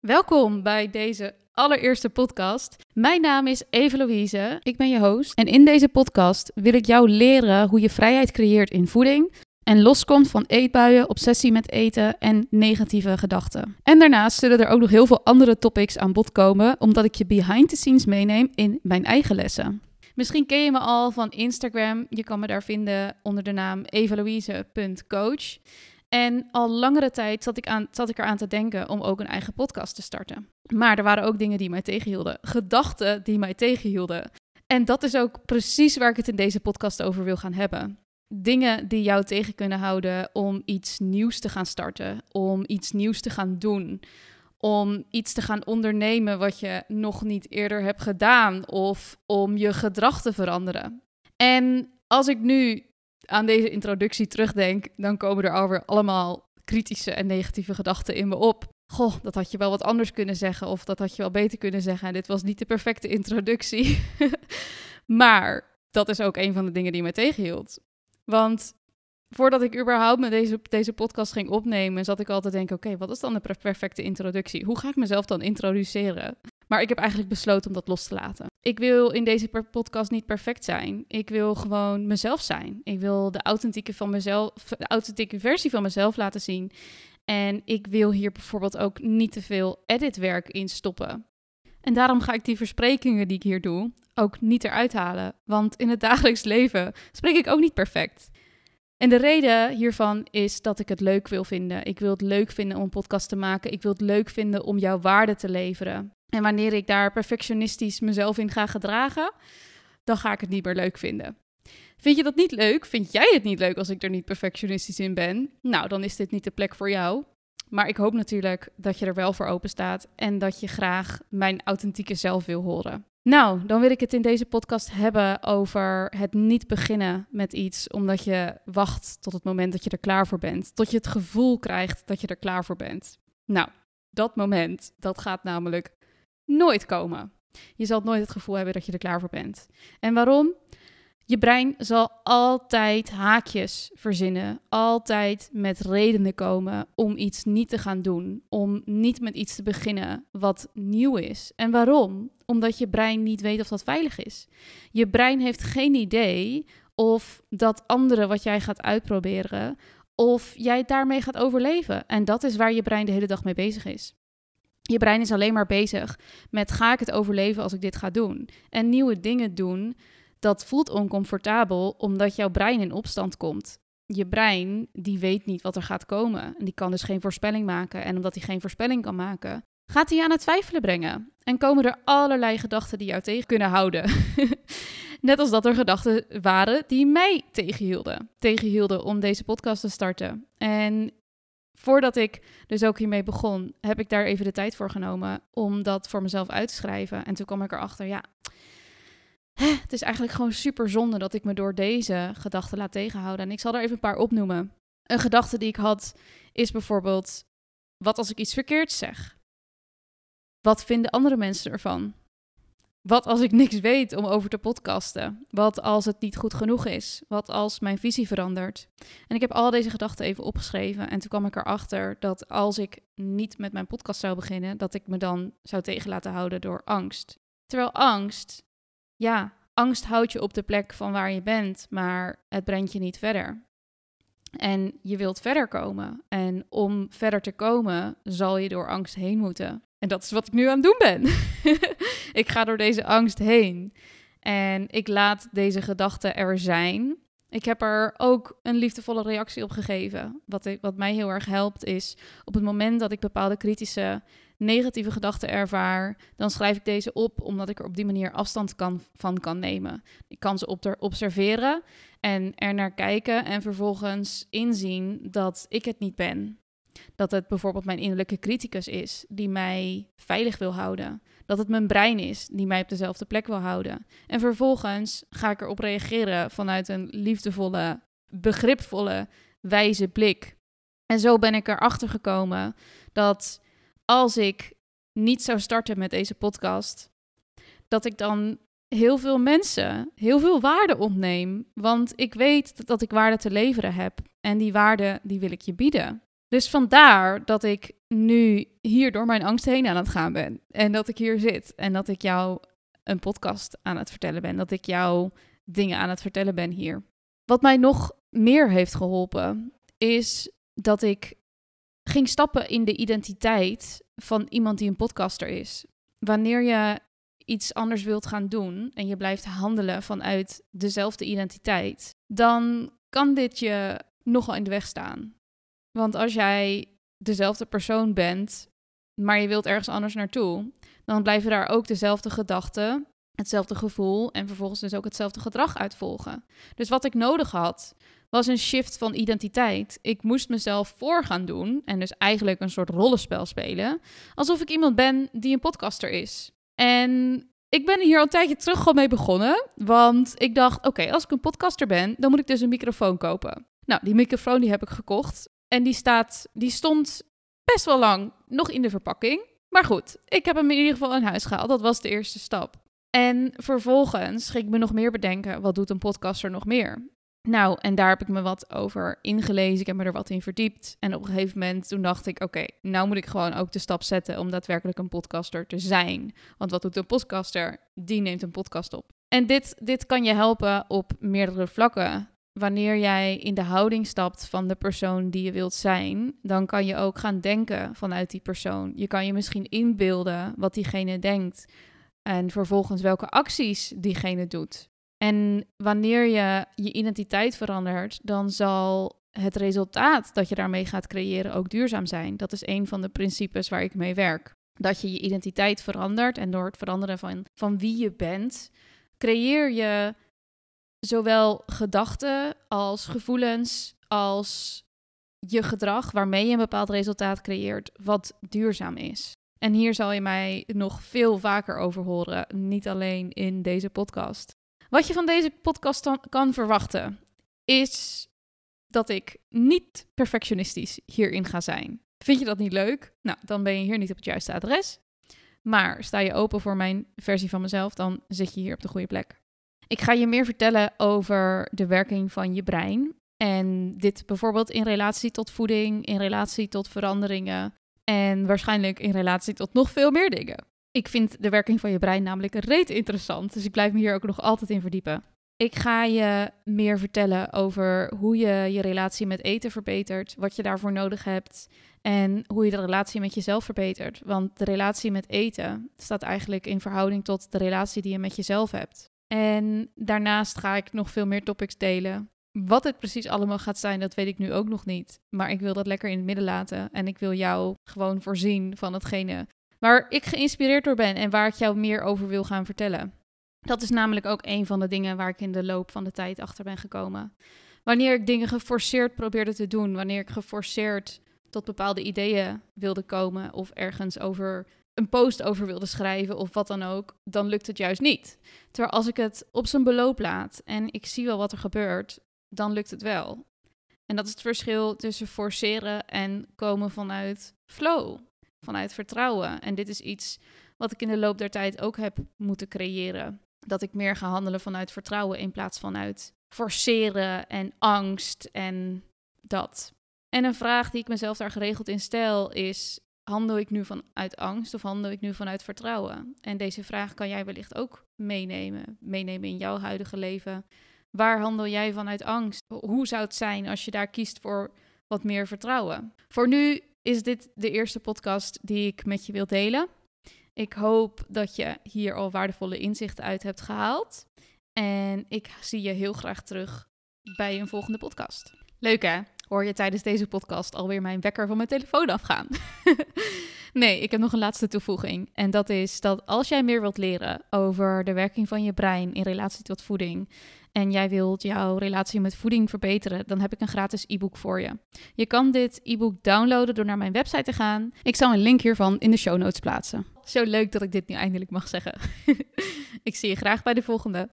Welkom bij deze allereerste podcast. Mijn naam is Eve Louise, ik ben je host. En in deze podcast wil ik jou leren hoe je vrijheid creëert in voeding en loskomt van eetbuien, obsessie met eten en negatieve gedachten. En daarnaast zullen er ook nog heel veel andere topics aan bod komen, omdat ik je behind the scenes meeneem in mijn eigen lessen. Misschien ken je me al van Instagram. Je kan me daar vinden onder de naam evalouise.coach. En al langere tijd zat ik, aan, zat ik eraan te denken om ook een eigen podcast te starten. Maar er waren ook dingen die mij tegenhielden. Gedachten die mij tegenhielden. En dat is ook precies waar ik het in deze podcast over wil gaan hebben. Dingen die jou tegen kunnen houden om iets nieuws te gaan starten, om iets nieuws te gaan doen, om iets te gaan ondernemen wat je nog niet eerder hebt gedaan of om je gedrag te veranderen. En als ik nu aan deze introductie terugdenk, dan komen er alweer allemaal kritische en negatieve gedachten in me op. Goh, dat had je wel wat anders kunnen zeggen of dat had je wel beter kunnen zeggen. En dit was niet de perfecte introductie. maar dat is ook een van de dingen die me tegenhield. Want voordat ik überhaupt met deze, deze podcast ging opnemen, zat ik altijd te denken: oké, wat is dan de perfecte introductie? Hoe ga ik mezelf dan introduceren? Maar ik heb eigenlijk besloten om dat los te laten. Ik wil in deze podcast niet perfect zijn. Ik wil gewoon mezelf zijn. Ik wil de authentieke, van mezelf, de authentieke versie van mezelf laten zien. En ik wil hier bijvoorbeeld ook niet te veel editwerk in stoppen. En daarom ga ik die versprekingen die ik hier doe ook niet eruit halen. Want in het dagelijks leven spreek ik ook niet perfect. En de reden hiervan is dat ik het leuk wil vinden. Ik wil het leuk vinden om een podcast te maken. Ik wil het leuk vinden om jouw waarde te leveren. En wanneer ik daar perfectionistisch mezelf in ga gedragen, dan ga ik het niet meer leuk vinden. Vind je dat niet leuk? Vind jij het niet leuk als ik er niet perfectionistisch in ben? Nou, dan is dit niet de plek voor jou. Maar ik hoop natuurlijk dat je er wel voor open staat en dat je graag mijn authentieke zelf wil horen. Nou, dan wil ik het in deze podcast hebben over het niet beginnen met iets omdat je wacht tot het moment dat je er klaar voor bent. Tot je het gevoel krijgt dat je er klaar voor bent. Nou, dat moment, dat gaat namelijk nooit komen. Je zal nooit het gevoel hebben dat je er klaar voor bent. En waarom? Je brein zal altijd haakjes verzinnen, altijd met redenen komen om iets niet te gaan doen, om niet met iets te beginnen wat nieuw is. En waarom? Omdat je brein niet weet of dat veilig is. Je brein heeft geen idee of dat andere wat jij gaat uitproberen, of jij daarmee gaat overleven. En dat is waar je brein de hele dag mee bezig is. Je brein is alleen maar bezig met ga ik het overleven als ik dit ga doen? En nieuwe dingen doen, dat voelt oncomfortabel omdat jouw brein in opstand komt. Je brein, die weet niet wat er gaat komen. En die kan dus geen voorspelling maken. En omdat hij geen voorspelling kan maken, gaat hij aan het twijfelen brengen. En komen er allerlei gedachten die jou tegen kunnen houden. Net als dat er gedachten waren die mij tegenhielden. Tegenhielden om deze podcast te starten. En voordat ik dus ook hiermee begon, heb ik daar even de tijd voor genomen om dat voor mezelf uit te schrijven. En toen kwam ik erachter, ja, het is eigenlijk gewoon super zonde dat ik me door deze gedachten laat tegenhouden. En ik zal er even een paar opnoemen. Een gedachte die ik had is bijvoorbeeld, wat als ik iets verkeerds zeg? Wat vinden andere mensen ervan? Wat als ik niks weet om over te podcasten? Wat als het niet goed genoeg is? Wat als mijn visie verandert? En ik heb al deze gedachten even opgeschreven. En toen kwam ik erachter dat als ik niet met mijn podcast zou beginnen, dat ik me dan zou tegen laten houden door angst. Terwijl angst, ja, angst houdt je op de plek van waar je bent, maar het brengt je niet verder. En je wilt verder komen. En om verder te komen, zal je door angst heen moeten. En dat is wat ik nu aan het doen ben. ik ga door deze angst heen. En ik laat deze gedachten er zijn. Ik heb er ook een liefdevolle reactie op gegeven. Wat, ik, wat mij heel erg helpt is op het moment dat ik bepaalde kritische, negatieve gedachten ervaar, dan schrijf ik deze op omdat ik er op die manier afstand kan, van kan nemen. Ik kan ze observeren en er naar kijken en vervolgens inzien dat ik het niet ben. Dat het bijvoorbeeld mijn innerlijke criticus is die mij veilig wil houden. Dat het mijn brein is die mij op dezelfde plek wil houden. En vervolgens ga ik erop reageren vanuit een liefdevolle, begripvolle, wijze blik. En zo ben ik erachter gekomen dat als ik niet zou starten met deze podcast, dat ik dan heel veel mensen heel veel waarde ontneem. Want ik weet dat ik waarde te leveren heb. En die waarde, die wil ik je bieden. Dus vandaar dat ik nu hier door mijn angst heen aan het gaan ben. En dat ik hier zit. En dat ik jou een podcast aan het vertellen ben. Dat ik jou dingen aan het vertellen ben hier. Wat mij nog meer heeft geholpen, is dat ik ging stappen in de identiteit van iemand die een podcaster is. Wanneer je iets anders wilt gaan doen en je blijft handelen vanuit dezelfde identiteit, dan kan dit je nogal in de weg staan. Want als jij dezelfde persoon bent, maar je wilt ergens anders naartoe, dan blijven daar ook dezelfde gedachten, hetzelfde gevoel en vervolgens dus ook hetzelfde gedrag uitvolgen. Dus wat ik nodig had, was een shift van identiteit. Ik moest mezelf voor gaan doen en dus eigenlijk een soort rollenspel spelen, alsof ik iemand ben die een podcaster is. En ik ben hier al een tijdje terug gewoon mee begonnen, want ik dacht, oké, als ik een podcaster ben, dan moet ik dus een microfoon kopen. Nou, die microfoon die heb ik gekocht en die, staat, die stond best wel lang nog in de verpakking. Maar goed, ik heb hem in ieder geval in huis gehaald. Dat was de eerste stap. En vervolgens ging ik me nog meer bedenken, wat doet een podcaster nog meer? Nou, en daar heb ik me wat over ingelezen. Ik heb me er wat in verdiept. En op een gegeven moment toen dacht ik, oké, nou moet ik gewoon ook de stap zetten om daadwerkelijk een podcaster te zijn. Want wat doet een podcaster? Die neemt een podcast op. En dit, dit kan je helpen op meerdere vlakken. Wanneer jij in de houding stapt van de persoon die je wilt zijn, dan kan je ook gaan denken vanuit die persoon. Je kan je misschien inbeelden wat diegene denkt en vervolgens welke acties diegene doet. En wanneer je je identiteit verandert, dan zal het resultaat dat je daarmee gaat creëren ook duurzaam zijn. Dat is een van de principes waar ik mee werk. Dat je je identiteit verandert en door het veranderen van, van wie je bent, creëer je zowel gedachten als gevoelens als je gedrag waarmee je een bepaald resultaat creëert wat duurzaam is. En hier zal je mij nog veel vaker over horen, niet alleen in deze podcast. Wat je van deze podcast dan kan verwachten, is dat ik niet perfectionistisch hierin ga zijn. Vind je dat niet leuk? Nou, dan ben je hier niet op het juiste adres. Maar sta je open voor mijn versie van mezelf, dan zit je hier op de goede plek. Ik ga je meer vertellen over de werking van je brein. En dit bijvoorbeeld in relatie tot voeding, in relatie tot veranderingen en waarschijnlijk in relatie tot nog veel meer dingen. Ik vind de werking van je brein namelijk reet interessant, dus ik blijf me hier ook nog altijd in verdiepen. Ik ga je meer vertellen over hoe je je relatie met eten verbetert, wat je daarvoor nodig hebt en hoe je de relatie met jezelf verbetert. Want de relatie met eten staat eigenlijk in verhouding tot de relatie die je met jezelf hebt. En daarnaast ga ik nog veel meer topics delen. Wat het precies allemaal gaat zijn, dat weet ik nu ook nog niet. Maar ik wil dat lekker in het midden laten. En ik wil jou gewoon voorzien van hetgene waar ik geïnspireerd door ben en waar ik jou meer over wil gaan vertellen. Dat is namelijk ook een van de dingen waar ik in de loop van de tijd achter ben gekomen. Wanneer ik dingen geforceerd probeerde te doen, wanneer ik geforceerd tot bepaalde ideeën wilde komen of ergens over een post over wilde schrijven of wat dan ook, dan lukt het juist niet. Terwijl als ik het op zijn beloop laat en ik zie wel wat er gebeurt, dan lukt het wel. En dat is het verschil tussen forceren en komen vanuit flow vanuit vertrouwen. En dit is iets wat ik in de loop der tijd ook heb moeten creëren. Dat ik meer ga handelen vanuit vertrouwen in plaats van uit forceren en angst en dat. En een vraag die ik mezelf daar geregeld in stel is: handel ik nu vanuit angst of handel ik nu vanuit vertrouwen? En deze vraag kan jij wellicht ook meenemen, meenemen in jouw huidige leven. Waar handel jij vanuit angst? Hoe zou het zijn als je daar kiest voor wat meer vertrouwen? Voor nu is dit de eerste podcast die ik met je wil delen. Ik hoop dat je hier al waardevolle inzichten uit hebt gehaald. En ik zie je heel graag terug bij een volgende podcast. Leuk hè? Hoor je tijdens deze podcast alweer mijn wekker van mijn telefoon afgaan? nee, ik heb nog een laatste toevoeging. En dat is dat als jij meer wilt leren over de werking van je brein in relatie tot voeding en jij wilt jouw relatie met voeding verbeteren, dan heb ik een gratis e-book voor je. Je kan dit e-book downloaden door naar mijn website te gaan. Ik zal een link hiervan in de show notes plaatsen. Zo leuk dat ik dit nu eindelijk mag zeggen. ik zie je graag bij de volgende.